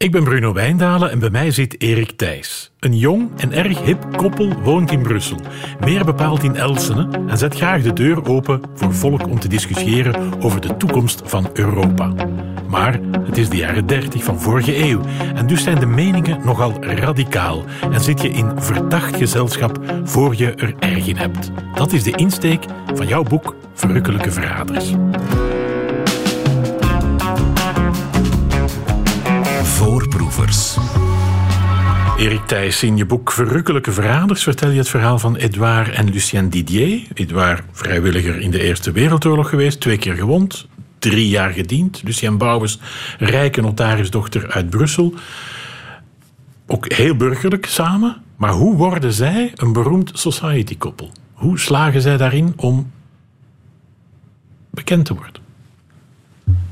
Ik ben Bruno Wijndalen en bij mij zit Erik Thijs. Een jong en erg hip koppel woont in Brussel. Meer bepaald in Elsene en zet graag de deur open voor volk om te discussiëren over de toekomst van Europa. Maar het is de jaren 30 van vorige eeuw en dus zijn de meningen nogal radicaal en zit je in verdacht gezelschap voor je er erg in hebt. Dat is de insteek van jouw boek Verrukkelijke Verraders. Voorproevers. Erik Thijs, in je boek Verrukkelijke Verraders vertel je het verhaal van Edouard en Lucien Didier. Edouard, vrijwilliger in de Eerste Wereldoorlog geweest, twee keer gewond, drie jaar gediend. Lucien Bouwens, rijke notarisdochter uit Brussel. Ook heel burgerlijk samen. Maar hoe worden zij een beroemd society-koppel? Hoe slagen zij daarin om bekend te worden?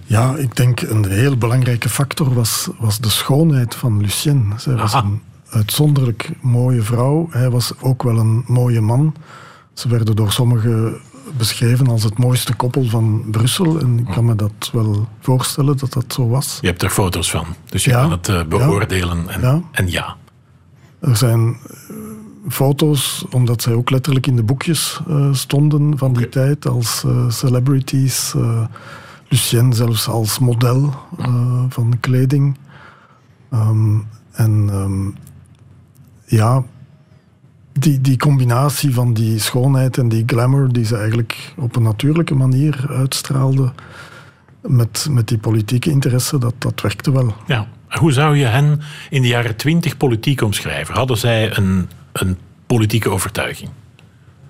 Ja, ik denk een heel belangrijke factor was, was de schoonheid van Lucien. Zij was Aha. een uitzonderlijk mooie vrouw. Hij was ook wel een mooie man. Ze werden door sommigen beschreven als het mooiste koppel van Brussel. En ik kan me dat wel voorstellen dat dat zo was. Je hebt er foto's van, dus je Ja. kan het eh, beoordelen. En, Ja. en ja. Er zijn eh, foto's, omdat zij ook letterlijk in de boekjes eh, stonden van die tijd, als celebrities. Lucien zelfs als model eh, van kleding. Ehm, en ehm, ja, die, die combinatie van die schoonheid en die glamour die ze eigenlijk op een natuurlijke manier uitstraalde met, met die politieke interesse, dat, dat werkte wel. Ja. Hoe zou je hen in de jaren twintig politiek omschrijven? Hadden zij een, een politieke overtuiging?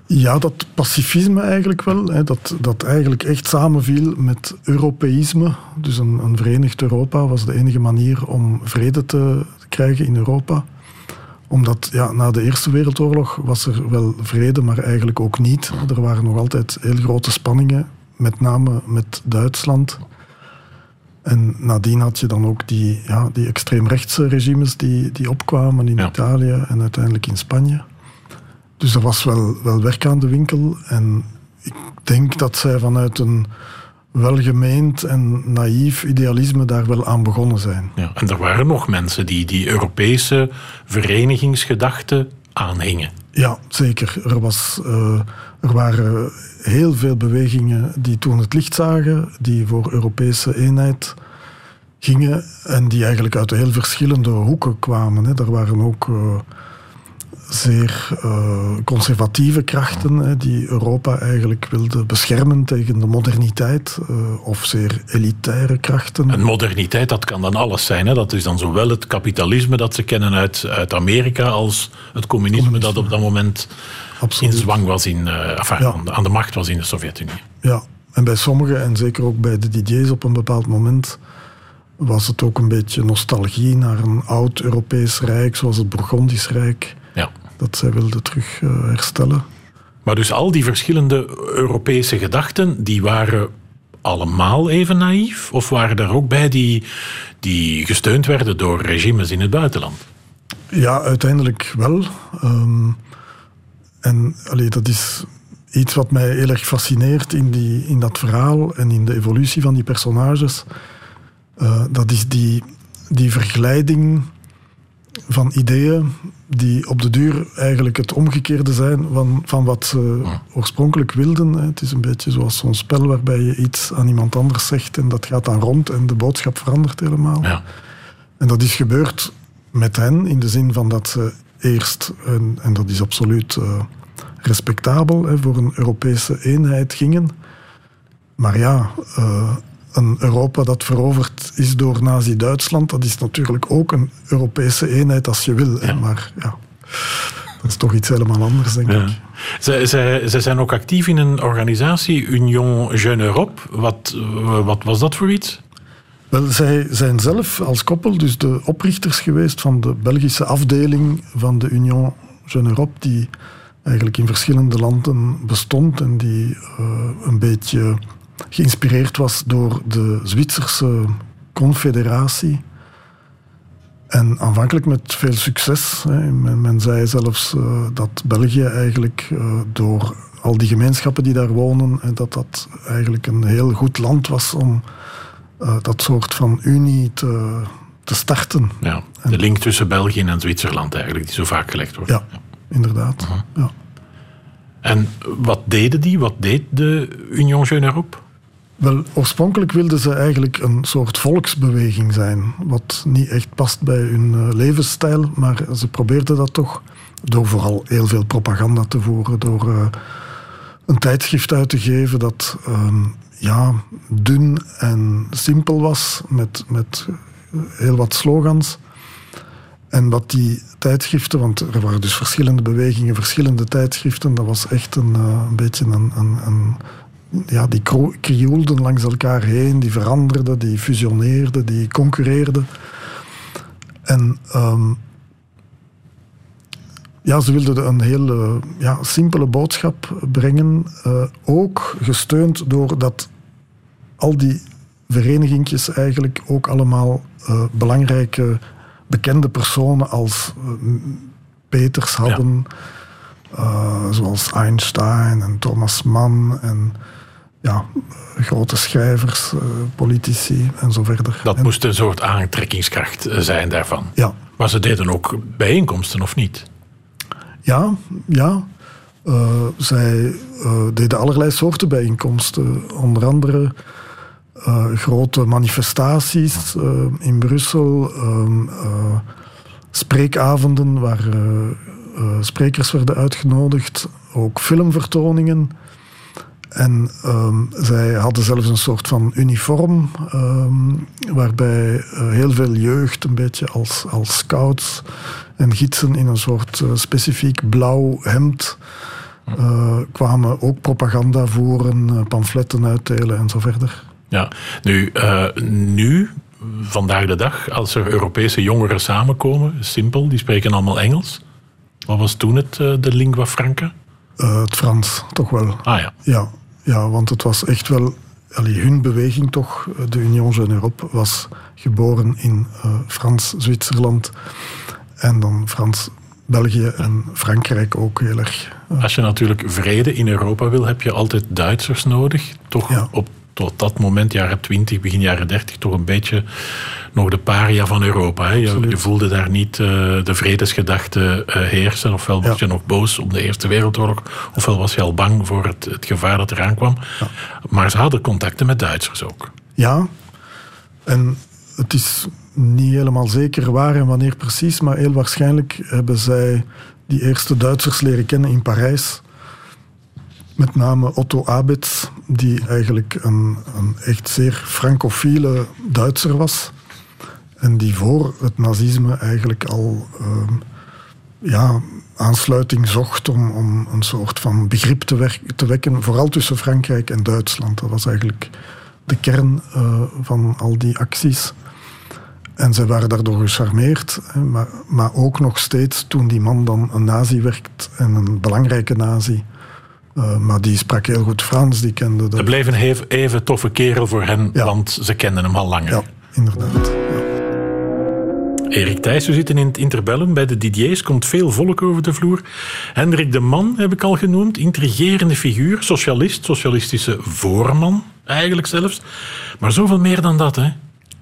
Ja, dat pacifisme eigenlijk wel. Hè, dat, dat eigenlijk echt samenviel met Europeïsme. Dus een, een verenigd Europa was de enige manier om vrede te krijgen in Europa. Omdat ja, na de Eerste Wereldoorlog was er wel vrede, maar eigenlijk ook niet. Er waren nog altijd heel grote spanningen, met name met Duitsland. En nadien had je dan ook die, ja, die extreemrechtse regimes die, die opkwamen in Ja. Italië en uiteindelijk in Spanje. Dus er was wel, wel werk aan de winkel. En ik denk dat zij vanuit een welgemeend en naïef idealisme daar wel aan begonnen zijn. Ja. En er waren nog mensen die die Europese verenigingsgedachte aanhingen. Ja, zeker. Er, was, eh, er waren heel veel bewegingen die toen het licht zagen, die voor Europese eenheid gingen en die eigenlijk uit heel verschillende hoeken kwamen. Hè. Er waren ook eh, zeer eh, conservatieve krachten hè, die Europa eigenlijk wilden beschermen tegen de moderniteit, eh, of zeer elitaire krachten. En moderniteit, dat kan dan alles zijn. Hè? Dat is dan zowel het kapitalisme dat ze kennen uit, uit Amerika als het communisme, dat op dat moment in Absoluut. zwang was in, enfin, Ja. aan, de, aan de macht was in de Sovjet-Unie. Ja, en bij sommigen, en zeker ook bij de Didiers op een bepaald moment, was het ook een beetje nostalgie naar een oud Europees rijk, zoals het Bourgondisch Rijk. Dat zij wilden terug eh, herstellen. Maar dus al die verschillende Europese gedachten, die waren allemaal even naïef? Of waren er ook bij die, die gesteund werden door regimes in het buitenland? Ja, uiteindelijk wel. Ehm, en allee, dat is iets wat mij heel erg fascineert in, die, in dat verhaal en in de evolutie van die personages. Eh, dat is die, die vergelijking van ideeën die op de duur eigenlijk het omgekeerde zijn van, van wat ze oorspronkelijk wilden. Het is een beetje zoals zo'n spel waarbij je iets aan iemand anders zegt en dat gaat dan rond en de boodschap verandert helemaal. Ja. En dat is gebeurd met hen in de zin van dat ze eerst, en, en dat is absoluut eh, respectabel, hè, voor een Europese eenheid gingen. Maar ja, eh, een Europa dat veroverd is door Nazi-Duitsland, dat is natuurlijk ook een Europese eenheid als je wil. Ja. Maar ja, dat is toch iets helemaal anders, denk Ja. ik. Zij, zij, zij zijn ook actief in een organisatie, Union Jeune Europe. Wat, eh, wat was dat voor iets? Wel, zij zijn zelf als koppel dus de oprichters geweest van de Belgische afdeling van de Union Jeune Europe, die eigenlijk in verschillende landen bestond en die eh, een beetje geïnspireerd was door de Zwitserse confederatie. En aanvankelijk met veel succes. Hè. Men, men zei zelfs eh, dat België eigenlijk eh, door al die gemeenschappen die daar wonen, en dat dat eigenlijk een heel goed land was om eh, dat soort van unie te, te starten. Ja, de link tussen België en Zwitserland eigenlijk, die zo vaak gelegd wordt. Ja, inderdaad. Mhm. ja. En wat deden die? Wat deed de Union Jeune Europe? Wel, oorspronkelijk wilden ze eigenlijk een soort volksbeweging zijn, wat niet echt past bij hun eh, levensstijl, maar ze probeerden dat toch door vooral heel veel propaganda te voeren, door uh, een tijdschrift uit te geven dat uh, ja, dun en simpel was, met, met heel wat slogans. En wat die tijdschriften, want er waren dus verschillende bewegingen, verschillende tijdschriften, dat was echt een, een beetje een, een, een ja, die krioelden langs elkaar heen, die veranderden, die fusioneerden, die concurreerden. En um, ja, ze wilden een heel ja, simpele boodschap brengen, uh, ook gesteund door dat al die verenigingjes eigenlijk ook allemaal uh, belangrijke bekende personen als uh, Peters hadden, ja. zoals Einstein en Thomas Mann en ja, grote schrijvers, uh, politici en zo verder. Dat moest een soort aantrekkingskracht zijn daarvan. Ja. Maar ze deden ook bijeenkomsten, of niet? Ja, ja. Uh, zij uh, deden allerlei soorten bijeenkomsten. Onder andere grote manifestaties in Brussel, spreekavonden waar sprekers werden uitgenodigd, ook filmvertoningen. En um, zij hadden zelfs een soort van uniform, um, waarbij uh, heel veel jeugd, een beetje als, als scouts en gidsen in een soort uh, specifiek blauw hemd, uh, kwamen ook propaganda voeren, pamfletten uitdelen en zo verder. Ja, nu, nu, vandaag de dag, als er Europese jongeren samenkomen, simpel, die spreken allemaal Engels. Wat was toen het, de lingua franca? Uh, het Frans, toch wel. Ah ja. Ja, ja want het was echt wel... Allee, hun beweging toch, de Union Jeune Europe, was geboren in uh, Frans-Zwitserland. En dan Frans-België en Frankrijk ook heel erg. Uh. Als je natuurlijk vrede in Europa wil, heb je altijd Duitsers nodig. Toch ja. op tot dat moment, jaren 20, begin jaren 30, toch een beetje nog de paria van Europa. Hè? Je, je, voelde daar niet uh, de vredesgedachte uh, heersen. Ofwel was ja. je nog boos om de Eerste Wereldoorlog, ofwel was je al bang voor het, het gevaar dat eraan kwam. Ja. Maar ze hadden contacten met Duitsers ook. Ja, en het is niet helemaal zeker waar en wanneer precies, maar heel waarschijnlijk hebben zij die eerste Duitsers leren kennen in Parijs. Met name Otto Abitz, die eigenlijk een, een echt zeer francofiele Duitser was. En die voor het nazisme eigenlijk al uh, ja, aansluiting zocht om, om een soort van begrip te, werk, te wekken, vooral tussen Frankrijk en Duitsland. Dat was eigenlijk de kern uh, van al die acties. En zij waren daardoor gecharmeerd, maar, maar ook nog steeds toen die man dan een nazi werd en een belangrijke nazi. Uh, maar die sprak heel goed Frans, die kende de... Het bleef een even, toffe kerel voor hen, ja. want ze kenden hem al langer. Ja, inderdaad. Ja. Erik Thijs, we zitten in het interbellum. Bij de Didier's komt veel volk over de vloer. Hendrik de Man heb ik al genoemd. Intrigerende figuur, socialist, socialistische voorman eigenlijk zelfs. Maar zoveel meer dan dat, hè?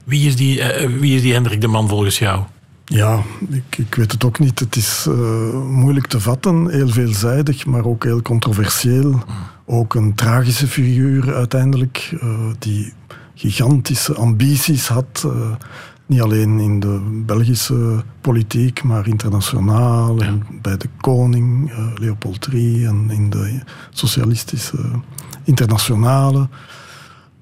Wie is die, uh, wie is die Hendrik de Man volgens jou? Ja, ik, ik, weet het ook niet. Het is uh, moeilijk te vatten, heel veelzijdig, maar ook heel controversieel. Ook een tragische figuur uiteindelijk, uh, die gigantische ambities had. Uh, niet alleen in de Belgische politiek, maar internationaal. Ja. En bij de koning, Leopold III, en in de socialistische internationale.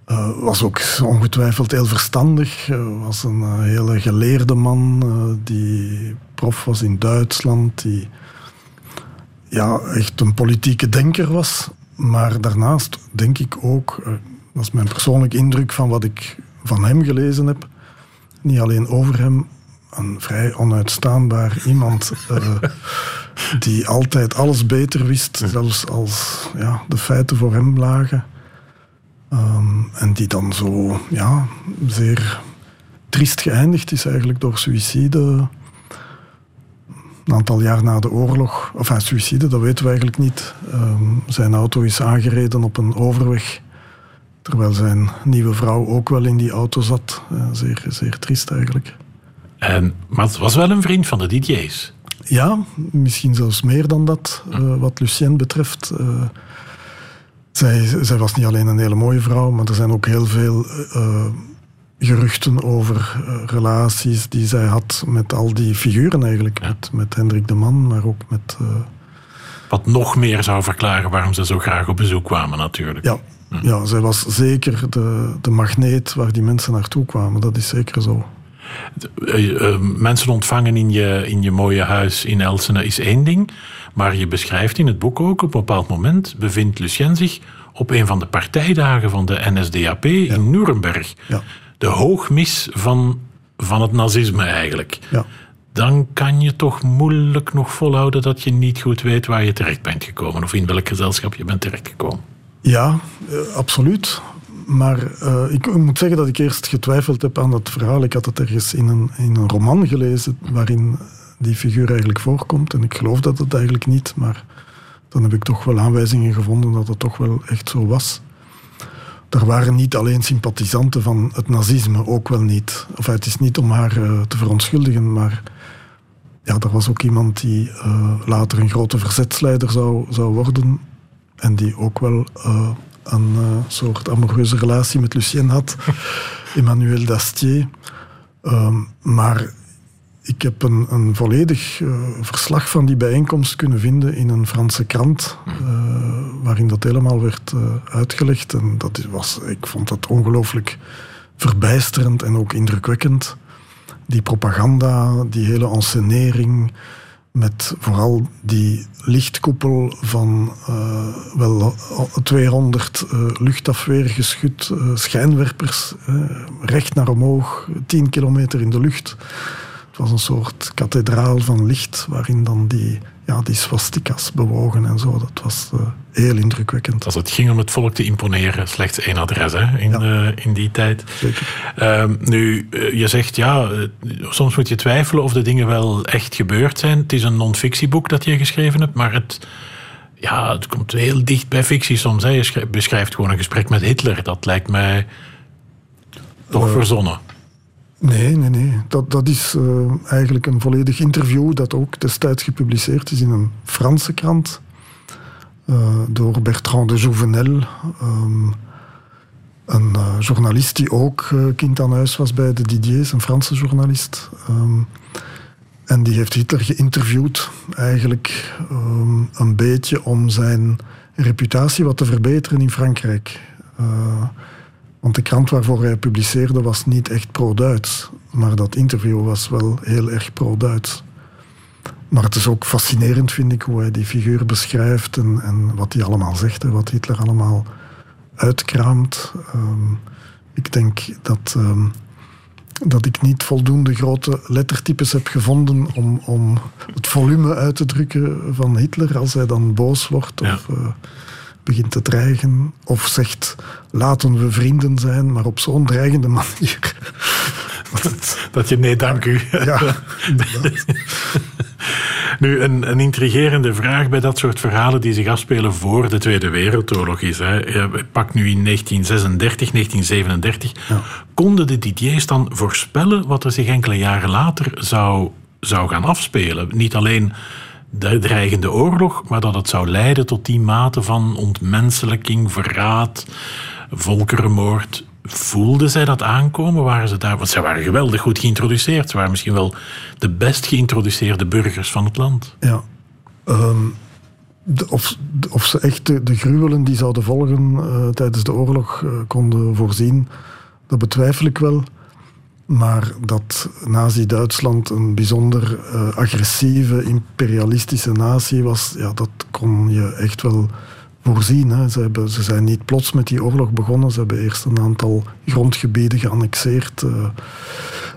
Uh, was ook ongetwijfeld heel verstandig. Uh, was een uh, hele geleerde man die prof was in Duitsland. Die ja, echt een politieke denker was. Maar daarnaast denk ik ook, dat is mijn persoonlijke indruk van wat ik van hem gelezen heb. Niet alleen over hem, een vrij onuitstaanbaar iemand die altijd alles beter wist, zelfs als ja, de feiten voor hem lagen. Um, en die dan zo ja, zeer triest geëindigd is eigenlijk door suïcide. Een aantal jaar na de oorlog, of enfin, suïcide, dat weten we eigenlijk niet. Um, zijn auto is aangereden op een overweg, terwijl zijn nieuwe vrouw ook wel in die auto zat. Uh, zeer, zeer triest eigenlijk. En, maar het was wel een vriend van de DJ's. Ja, misschien zelfs meer dan dat, uh, wat Lucien betreft. Uh, zij, zij, was niet alleen een hele mooie vrouw, maar er zijn ook heel veel uh, geruchten over relaties die zij had met al die figuren eigenlijk. Ja. Met, met Hendrik de Man, maar ook met... wat nog meer zou verklaren waarom ze zo graag op bezoek kwamen natuurlijk. Ja, ja zij was zeker de, de magneet waar die mensen naartoe kwamen. Dat is zeker zo. Eh, eh, mensen ontvangen in je, in je mooie huis in Elsene is één ding. Maar je beschrijft in het boek ook, op een bepaald moment bevindt Lucien zich op een van de partijdagen van de NSDAP in Nuremberg. Ja. De hoogmis van, van het nazisme eigenlijk. Ja. Dan kan je toch moeilijk nog volhouden dat je niet goed weet waar je terecht bent gekomen of in welk gezelschap je bent terechtgekomen. Ja, eh, absoluut. Maar uh, ik moet zeggen dat ik eerst getwijfeld heb aan dat verhaal. Ik had het ergens in een, in een roman gelezen waarin die figuur eigenlijk voorkomt. En ik geloof dat het eigenlijk niet, maar dan heb ik toch wel aanwijzingen gevonden dat het toch wel echt zo was. Er waren niet alleen sympathisanten van het nazisme, ook wel niet. Of het is niet om haar uh, te verontschuldigen, maar ja, er was ook iemand die uh, later een grote verzetsleider zou, zou worden. En die ook wel een soort amoureuze relatie met Lucien had, Emmanuel Dastier. Um, maar ik heb een, een volledig uh, verslag van die bijeenkomst kunnen vinden in een Franse krant, uh, waarin dat helemaal werd uitgelegd. En dat was, ik vond dat ongelooflijk verbijsterend en ook indrukwekkend. Die propaganda, die hele ensenering, met vooral die lichtkoepel van uh, wel 200 uh, luchtafweergeschut, uh, schijnwerpers, recht naar omhoog, 10 kilometer in de lucht. Het was een soort kathedraal van licht waarin dan die, ja, die swastikas bewogen en zo. Dat was uh, heel indrukwekkend. Als het ging om het volk te imponeren, slechts één adres hè, in, ja. uh, in die tijd. Zeker. Uh, nu, eh, je zegt ja, soms moet je twijfelen of de dingen wel echt gebeurd zijn. Het is een non-fictieboek dat je geschreven hebt, maar het, ja, het komt heel dicht bij fictie soms. Hè. Je beschrijft gewoon een gesprek met Hitler. Dat lijkt mij toch verzonnen. Nee, nee, nee. Dat, dat is uh, eigenlijk een volledig interview dat ook destijds gepubliceerd is in een Franse krant. Uh, door Bertrand de Jouvenel. Um, een uh, journalist die ook kind aan huis was bij de Didiers, een Franse journalist. Um, en die heeft Hitler geïnterviewd, eigenlijk um, een beetje om zijn reputatie wat te verbeteren in Frankrijk. Want de krant waarvoor hij publiceerde was niet echt pro-Duits. Maar dat interview was wel heel erg pro-Duits. Maar het is ook fascinerend, vind ik, hoe hij die figuur beschrijft en, en wat hij allemaal zegt, en wat Hitler allemaal uitkraamt. Um, ik denk dat, um, dat ik niet voldoende grote lettertypes heb gevonden om, om het volume uit te drukken van Hitler als hij dan boos wordt. Of, uh, begint te dreigen of zegt laten we vrienden zijn, maar op zo'n dreigende manier. Dat je nee, dank u. Ja, nu, een, een, intrigerende vraag bij dat soort verhalen die zich afspelen voor de Tweede Wereldoorlog is. Hè. Pak nu in 1936, 1937. Ja. Konden de Didiers dan voorspellen wat er zich enkele jaren later zou, zou gaan afspelen? Niet alleen de dreigende oorlog, maar dat het zou leiden tot die mate van ontmenselijking, verraad, volkerenmoord. Voelden zij dat aankomen? Waren ze daar? Want zij waren geweldig goed geïntroduceerd. Ze waren misschien wel de best geïntroduceerde burgers van het land. Ja. De, of, of ze echt de, gruwelen die zouden volgen uh, tijdens de oorlog uh, konden voorzien, dat betwijfel ik wel. Maar dat Nazi-Duitsland een bijzonder uh, agressieve, imperialistische natie was, ja, dat kon je echt wel voorzien. Hè. Ze, hebben, ze zijn niet plots met die oorlog begonnen. Ze hebben eerst een aantal grondgebieden geannexeerd, uh,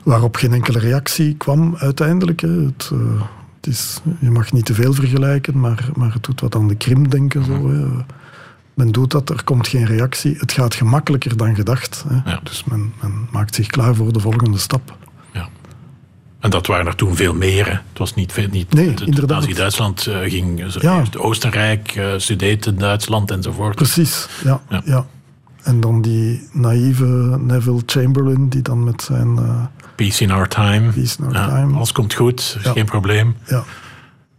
waarop geen enkele reactie kwam uiteindelijk. Hè. Het, uh, het is, je mag niet te veel vergelijken, maar, maar het doet wat aan de Krim denken. Zo, hè. Men doet dat, er komt geen reactie. Het gaat gemakkelijker dan gedacht. Hè. Ja. Dus men, men, maakt zich klaar voor de volgende stap. Ja. En dat waren er toen veel meer. Hè. Het was niet, niet nee, inderdaad. Nazi-Duitsland uh, ging ja. Oostenrijk, uh, Sudeten, Duitsland enzovoort. Precies, ja. ja. ja. En dan die naïeve Neville Chamberlain, die dan met zijn... Uh, Peace in our time. Peace in our ja, time. Alles komt goed, geen probleem. Ja.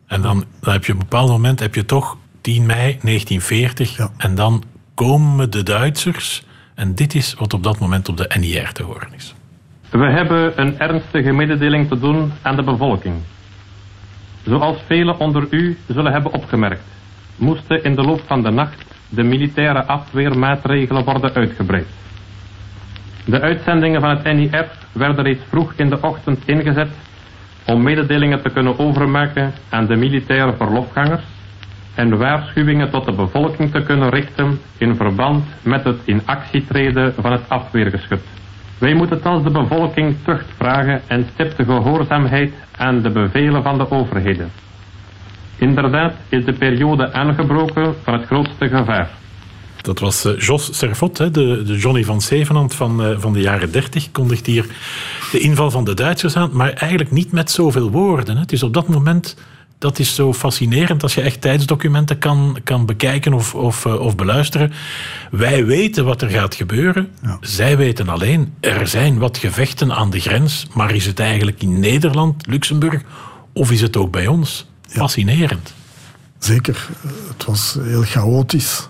En dan, dan, heb je op een bepaald moment heb je toch 10 mei 1940. En dan komen de Duitsers. En dit is wat op dat moment op de NIR te horen is. We hebben een ernstige mededeling te doen aan de bevolking. Zoals velen onder u zullen hebben opgemerkt, moesten in de loop van de nacht de militaire afweermaatregelen worden uitgebreid. De uitzendingen van het NIR werden reeds vroeg in de ochtend ingezet om mededelingen te kunnen overmaken aan de militaire verlofgangers en waarschuwingen tot de bevolking te kunnen richten in verband met het in actie treden van het afweergeschut. Wij moeten thans de bevolking tucht vragen en stipte gehoorzaamheid aan de bevelen van de overheden. Inderdaad is de periode aangebroken van het grootste gevaar. Dat was uh, Jos Servot, de, Johnny van Zevenand van, uh, van de jaren 30, kondigt hier de inval van de Duitsers aan, maar eigenlijk niet met zoveel woorden. Het is op dat moment dat is zo fascinerend als je echt tijdsdocumenten kan, kan bekijken of, of, uh, of beluisteren. Wij weten wat er gaat gebeuren. Ja. Zij weten alleen, er zijn wat gevechten aan de grens, maar is het eigenlijk in Nederland, Luxemburg, of is het ook bij ons? Fascinerend. Zeker, het was heel chaotisch.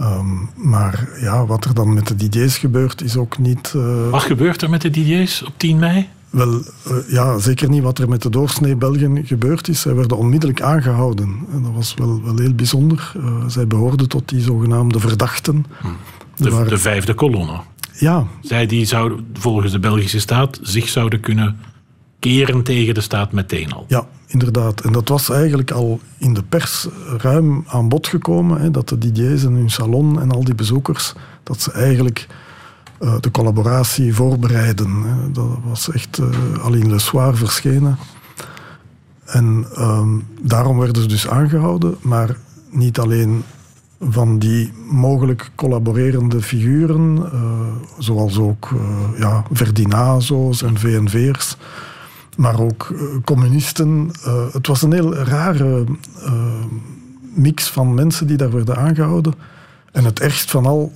Um, maar ja, wat er dan met de Didier's gebeurt, is ook niet. Uh... Wat gebeurt er met de Didier's op 10 mei? Wel, uh, ja, zeker niet wat er met de doorsnee Belgen gebeurd is. Zij werden onmiddellijk aangehouden. En dat was wel, wel heel bijzonder. Uh, zij behoorden tot die zogenaamde verdachten. Hm. De, waren... de, vijfde kolonne. Ja. Zij die zouden volgens de Belgische staat zich zouden kunnen keren tegen de staat meteen al. Ja, inderdaad. En dat was eigenlijk al in de pers ruim aan bod gekomen. Hè, dat de Didiers en hun salon en al die bezoekers, dat ze eigenlijk uh, de collaboratie voorbereiden. Dat was echt uh, al in Le Soir verschenen. En um, daarom werden ze dus aangehouden, maar niet alleen van die mogelijk collaborerende figuren, uh, zoals ook ja, Verdinazo's en VNV'ers, maar ook uh, communisten. Uh, het was een heel rare uh, mix van mensen die daar werden aangehouden. En het ergst van al,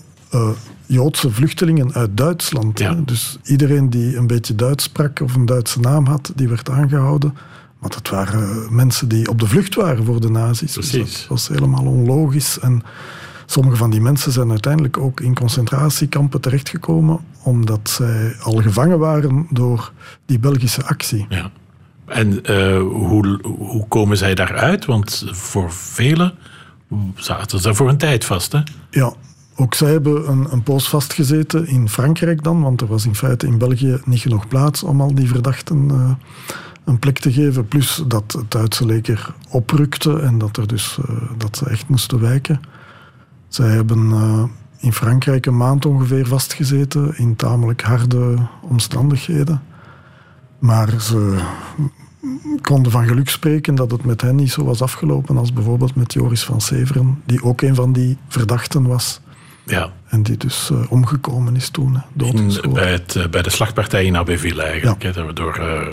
Joodse vluchtelingen uit Duitsland. Ja. Dus iedereen die een beetje Duits sprak of een Duitse naam had, die werd aangehouden. Maar dat waren mensen die op de vlucht waren voor de nazi's. Dus dat was helemaal onlogisch. En sommige van die mensen zijn uiteindelijk ook in concentratiekampen terechtgekomen omdat zij al gevangen waren door die Belgische actie. Ja. En uh, hoe, hoe komen zij daaruit? Want voor velen zaten ze voor een tijd vast, hè? Ja, ook zij hebben een, een poos vastgezeten in Frankrijk dan, want er was in feite in België niet genoeg plaats om al die verdachten uh, een plek te geven. Plus dat het Duitse leger oprukte en dat, er dus, uh, dat ze echt moesten wijken. Zij hebben in Frankrijk een maand ongeveer vastgezeten in tamelijk harde omstandigheden. Maar ze konden van geluk spreken dat het met hen niet zo was afgelopen als bijvoorbeeld met Joris van Severen, die ook een van die verdachten was. Ja. En die dus uh, omgekomen is toen. In, bij, het, uh, bij de slagpartij in Abbeville eigenlijk. Ja. Hè, door... Uh...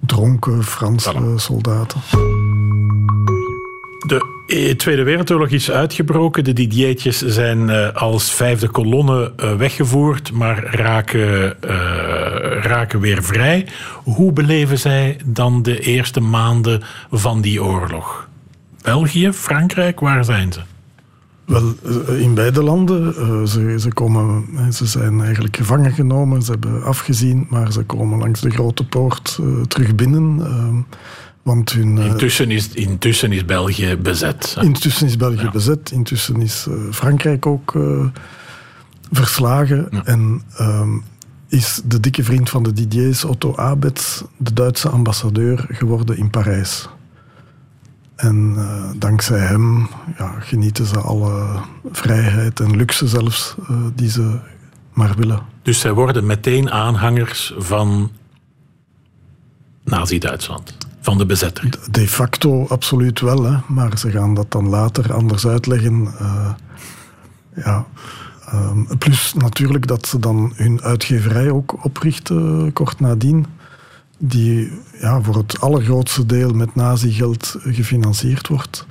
Dronken Franse voilà. soldaten. De de Tweede Wereldoorlog is uitgebroken. De Didiertjes zijn als vijfde kolonne weggevoerd, maar raken, raken weer vrij. Hoe beleven zij dan de eerste maanden van die oorlog? België, Frankrijk, waar zijn ze? Wel, in beide landen. Ze, ze, komen, ze zijn eigenlijk gevangen genomen, ze hebben afgezien, maar ze komen langs de grote poort terug binnen. Ehm, want hun, eh, intussen, is, intussen is België bezet. Intussen is België ja. bezet. Intussen is Frankrijk ook uh, verslagen. Ja. En um, is de dikke vriend van de Didier's, Otto Abetz, de Duitse ambassadeur geworden in Parijs. En uh, dankzij hem ja, genieten ze alle vrijheid en luxe zelfs die ze maar willen. Dus zij worden meteen aanhangers van Nazi-Duitsland? van de bezetter? De facto absoluut wel, hè. maar ze gaan dat dan later anders uitleggen. Uh, ja. Um, plus natuurlijk dat ze dan hun uitgeverij ook oprichten kort nadien. Die ja, voor het allergrootste deel met nazi-geld gefinancierd wordt.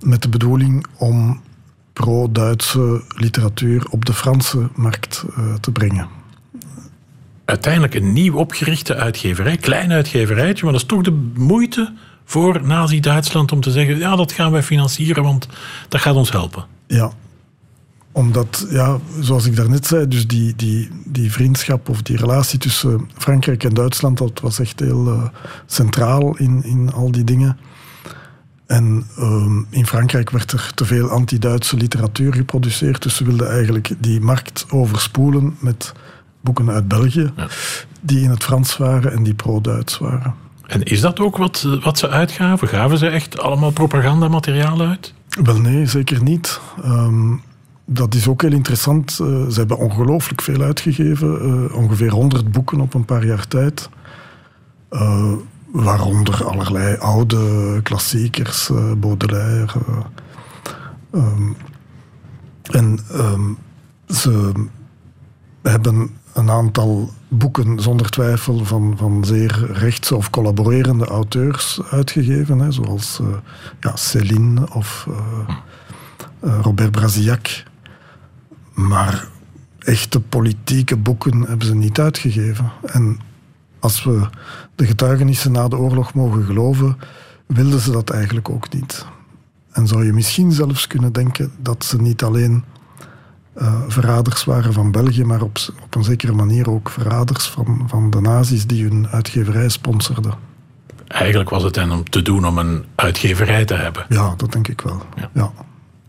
Met de bedoeling om pro-Duitse literatuur op de Franse markt uh, te brengen. Uiteindelijk een nieuw opgerichte uitgeverij, klein uitgeverijtje, maar dat is toch de moeite voor Nazi-Duitsland om te zeggen: ja, dat gaan wij financieren, want dat gaat ons helpen. Ja, omdat, ja, zoals ik daarnet zei, dus die, die, die vriendschap of die relatie tussen Frankrijk en Duitsland, dat was echt heel uh, centraal in, in al die dingen. En um, in Frankrijk werd er te veel anti-Duitse literatuur geproduceerd, dus ze wilden eigenlijk die markt overspoelen met boeken uit België, ja. die in het Frans waren en die pro-Duits waren. En is dat ook wat, wat ze uitgaven? Gaven ze echt allemaal propagandamateriaal uit? Wel nee, zeker niet. Um, dat is ook heel interessant. Uh, ze hebben ongelooflijk veel uitgegeven. Uh, ongeveer 100 boeken op een paar jaar tijd. Uh, waaronder allerlei oude klassiekers, Baudelaire. Um, en um, ze hebben een aantal boeken zonder twijfel van, van zeer rechtse of collaborerende auteurs uitgegeven. Hè, zoals ja, Céline of Robert Brasillac. Maar echte politieke boeken hebben ze niet uitgegeven. En als we de getuigenissen na de oorlog mogen geloven, wilden ze dat eigenlijk ook niet. En zou je misschien zelfs kunnen denken dat ze niet alleen uh, verraders waren van België, maar op, op een zekere manier ook verraders van, van de nazi's die hun uitgeverij sponsorden. Eigenlijk was het hen om te doen om een uitgeverij te hebben. Ja, dat denk ik wel. Ja. ja.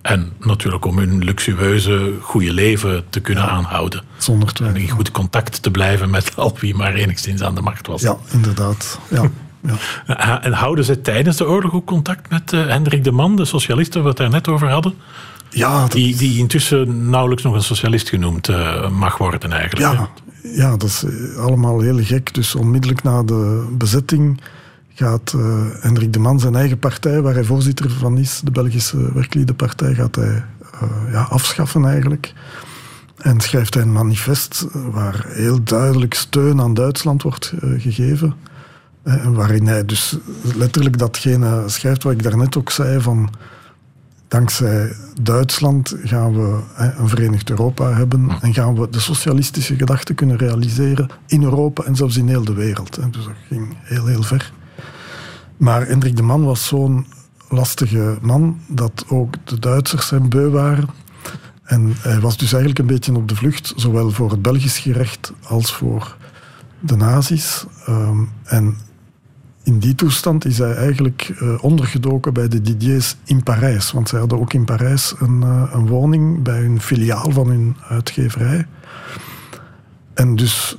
En natuurlijk om hun luxueuze, goede leven te kunnen aanhouden. Zonder twijfel. En in goed contact te blijven met al wie maar enigszins aan de macht was. Ja, inderdaad. Ja. ja. En houden ze tijdens de oorlog ook contact met uh, Hendrik de Man, de socialist waar we het daar net over hadden? Ja, die, die intussen nauwelijks nog een socialist genoemd uh, mag worden eigenlijk. Ja, ja, dat is allemaal heel gek. Dus onmiddellijk na de bezetting gaat uh, Hendrik de Man zijn eigen partij, waar hij voorzitter van is, de Belgische Werkliedenpartij, gaat hij uh, ja, afschaffen eigenlijk. En schrijft hij een manifest waar heel duidelijk steun aan Duitsland wordt gegeven. En waarin hij dus letterlijk datgene schrijft wat ik daarnet ook zei van dankzij Duitsland gaan we een verenigd Europa hebben en gaan we de socialistische gedachte kunnen realiseren in Europa en zelfs in heel de wereld. Dus dat ging heel, heel ver. Maar Hendrik de Man was zo'n lastige man dat ook de Duitsers hem beu waren. En hij was dus eigenlijk een beetje op de vlucht, zowel voor het Belgisch gerecht als voor de nazi's. Um, en in die toestand is hij eigenlijk uh, ondergedoken bij de Didiers in Parijs. Want zij hadden ook in Parijs een, uh, een woning bij een filiaal van hun uitgeverij. En dus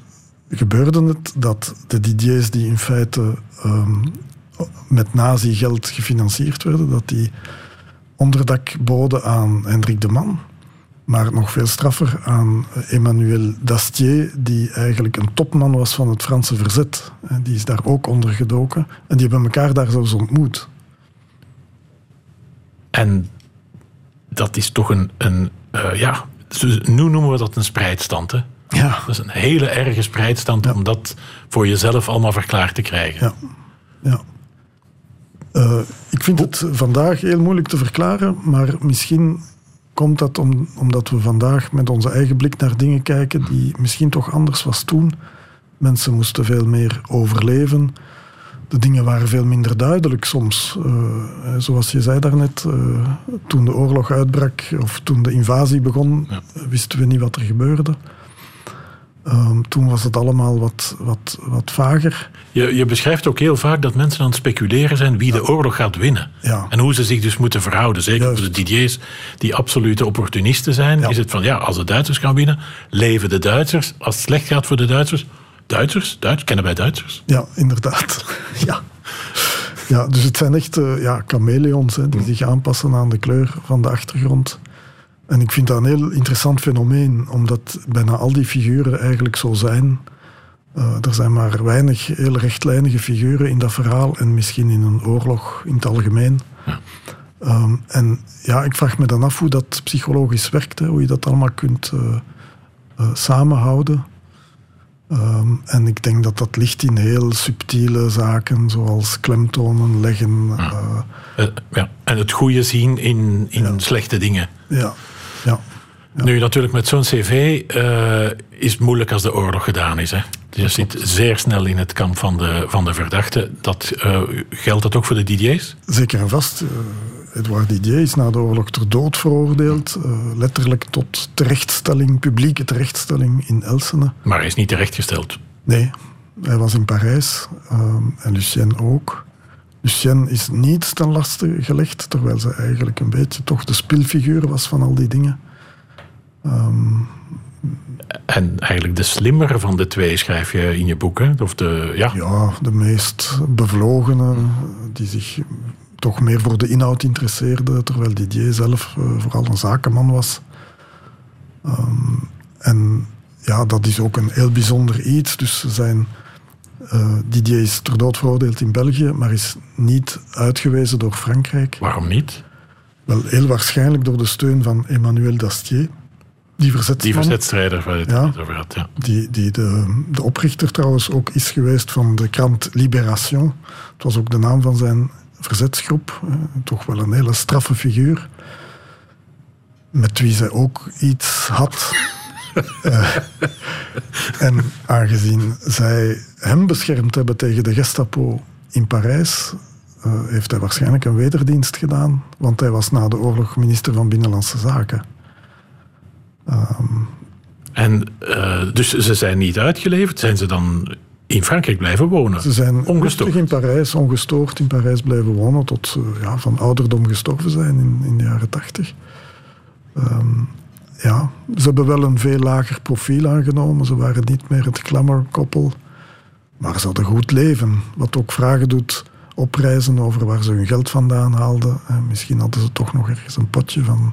gebeurde het dat de Didiers, die in feite um, met nazi-geld gefinancierd werden, dat die onderdak boden aan Hendrik de Man. Maar nog veel straffer aan Emmanuel Dastier, die eigenlijk een topman was van het Franse verzet. Die is daar ook onder gedoken. En die hebben elkaar daar zelfs ontmoet. En dat is toch een, een uh, ja, nu noemen we dat een spreidstand. Hè? Ja. Dat is een hele erge spreidstand ja. om dat voor jezelf allemaal verklaard te krijgen. Ja. ja. Uh, ik vind het vandaag heel moeilijk te verklaren, maar misschien komt dat om, omdat we vandaag met onze eigen blik naar dingen kijken die misschien toch anders was toen. Mensen moesten veel meer overleven. De dingen waren veel minder duidelijk soms. Uh, zoals je zei daarnet, uh, toen de oorlog uitbrak of toen de invasie begon, ja. wisten we niet wat er gebeurde. Um, toen was het allemaal wat, wat, wat vager. Je, je beschrijft ook heel vaak dat mensen aan het speculeren zijn wie ja. de oorlog gaat winnen. Ja. En hoe ze zich dus moeten verhouden. Zeker Juist. voor de Didiers die absolute opportunisten zijn. Ja. Is het van ja, als de Duitsers gaan winnen, leven de Duitsers. Als het slecht gaat voor de Duitsers, Duitsers, Duits, kennen wij Duitsers? Ja, inderdaad. ja. ja, dus het zijn echt uh, ja, chameleons hè, die zich aanpassen aan de kleur van de achtergrond. En ik vind dat een heel interessant fenomeen, omdat bijna al die figuren eigenlijk zo zijn. Uh, er zijn maar weinig heel rechtlijnige figuren in dat verhaal en misschien in een oorlog in het algemeen. Ja. Um, en ja, ik vraag me dan af hoe dat psychologisch werkt, hè, hoe je dat allemaal kunt uh, uh, samenhouden. Ehm, en ik denk dat dat ligt in heel subtiele zaken, zoals klemtonen leggen. Ja. Ja. En het goede zien in, in ja. slechte dingen. Ja, ja. Nu, natuurlijk, met zo'n cv uh, is het moeilijk als de oorlog gedaan is. Hè? Je zit zeer snel in het kamp van de, van de verdachte. Dat, uh, geldt dat ook voor de DDA's? Zeker en vast. Uh, Edouard Didier is na de oorlog ter dood veroordeeld. letterlijk tot terechtstelling, publieke terechtstelling in Elsene. Maar hij is niet terechtgesteld? Nee, hij was in Parijs. en Lucien ook. Lucien is niet ten laste gelegd, terwijl ze eigenlijk een beetje toch de spilfiguur was van al die dingen. Um, en eigenlijk de slimmere van de twee schrijf je in je boek, hè? Of de, ja. ja, de meest bevlogene, die zich toch meer voor de inhoud interesseerde, terwijl Didier zelf uh, vooral een zakenman was. Um, en ja, dat is ook een heel bijzonder iets. Dus zijn, uh, Didier is ter dood veroordeeld in België, maar is niet uitgewezen door Frankrijk. Waarom niet? Wel, heel waarschijnlijk door de steun van Emmanuel Dastier die verzetsman. Die verzetstrijder waar je het ja, over had, ja. Die, die de, de oprichter trouwens ook is geweest van de krant Libération. Het was ook de naam van zijn verzetsgroep. Eh, toch wel een hele straffe figuur. Met wie zij ook iets had. uh, en aangezien zij hem beschermd hebben tegen de Gestapo in Parijs, uh, heeft hij waarschijnlijk een wederdienst gedaan. Want hij was na de oorlog minister van Binnenlandse Zaken. Um, en uh, dus ze zijn niet uitgeleverd, zijn ze dan in Frankrijk blijven wonen? Ze zijn ongestoord in Parijs, ongestoord in Parijs blijven wonen tot uh, ja, van ouderdom gestorven zijn in, in de jaren tachtig. Um, ja, ze hebben wel een veel lager profiel aangenomen. Ze waren niet meer het glamour-koppel. Maar ze hadden goed leven. Wat ook vragen doet opreizen over waar ze hun geld vandaan haalden. En misschien hadden ze toch nog ergens een potje van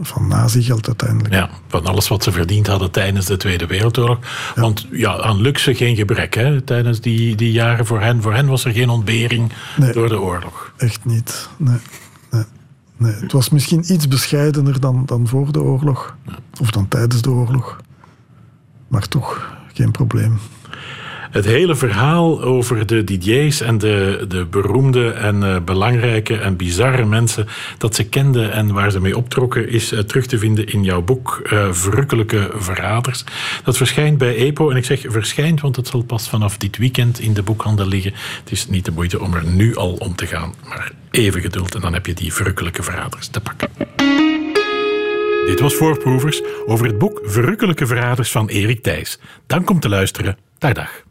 van nazi-geld uiteindelijk. Ja, van alles wat ze verdiend hadden tijdens de Tweede Wereldoorlog. Ja. Want ja, aan luxe geen gebrek hè, tijdens die, die jaren voor hen. Voor hen was er geen ontbering nee, door de oorlog. Echt niet, nee. nee. nee. Het was misschien iets bescheidener dan, dan voor de oorlog. Of dan tijdens de oorlog. Maar toch, geen probleem. Het hele verhaal over de DJ's en de, de beroemde en uh, belangrijke en bizarre mensen dat ze kenden en waar ze mee optrokken, is uh, terug te vinden in jouw boek uh, Verrukkelijke Verraders. Dat verschijnt bij EPO. En ik zeg verschijnt, want het zal pas vanaf dit weekend in de boekhandel liggen. Het is niet de moeite om er nu al om te gaan, maar even geduld en dan heb je die Verrukkelijke Verraders te pakken. Dit was Voorproevers over het boek Verrukkelijke Verraders van Erik Thijs. Dank om te luisteren. Dag dag.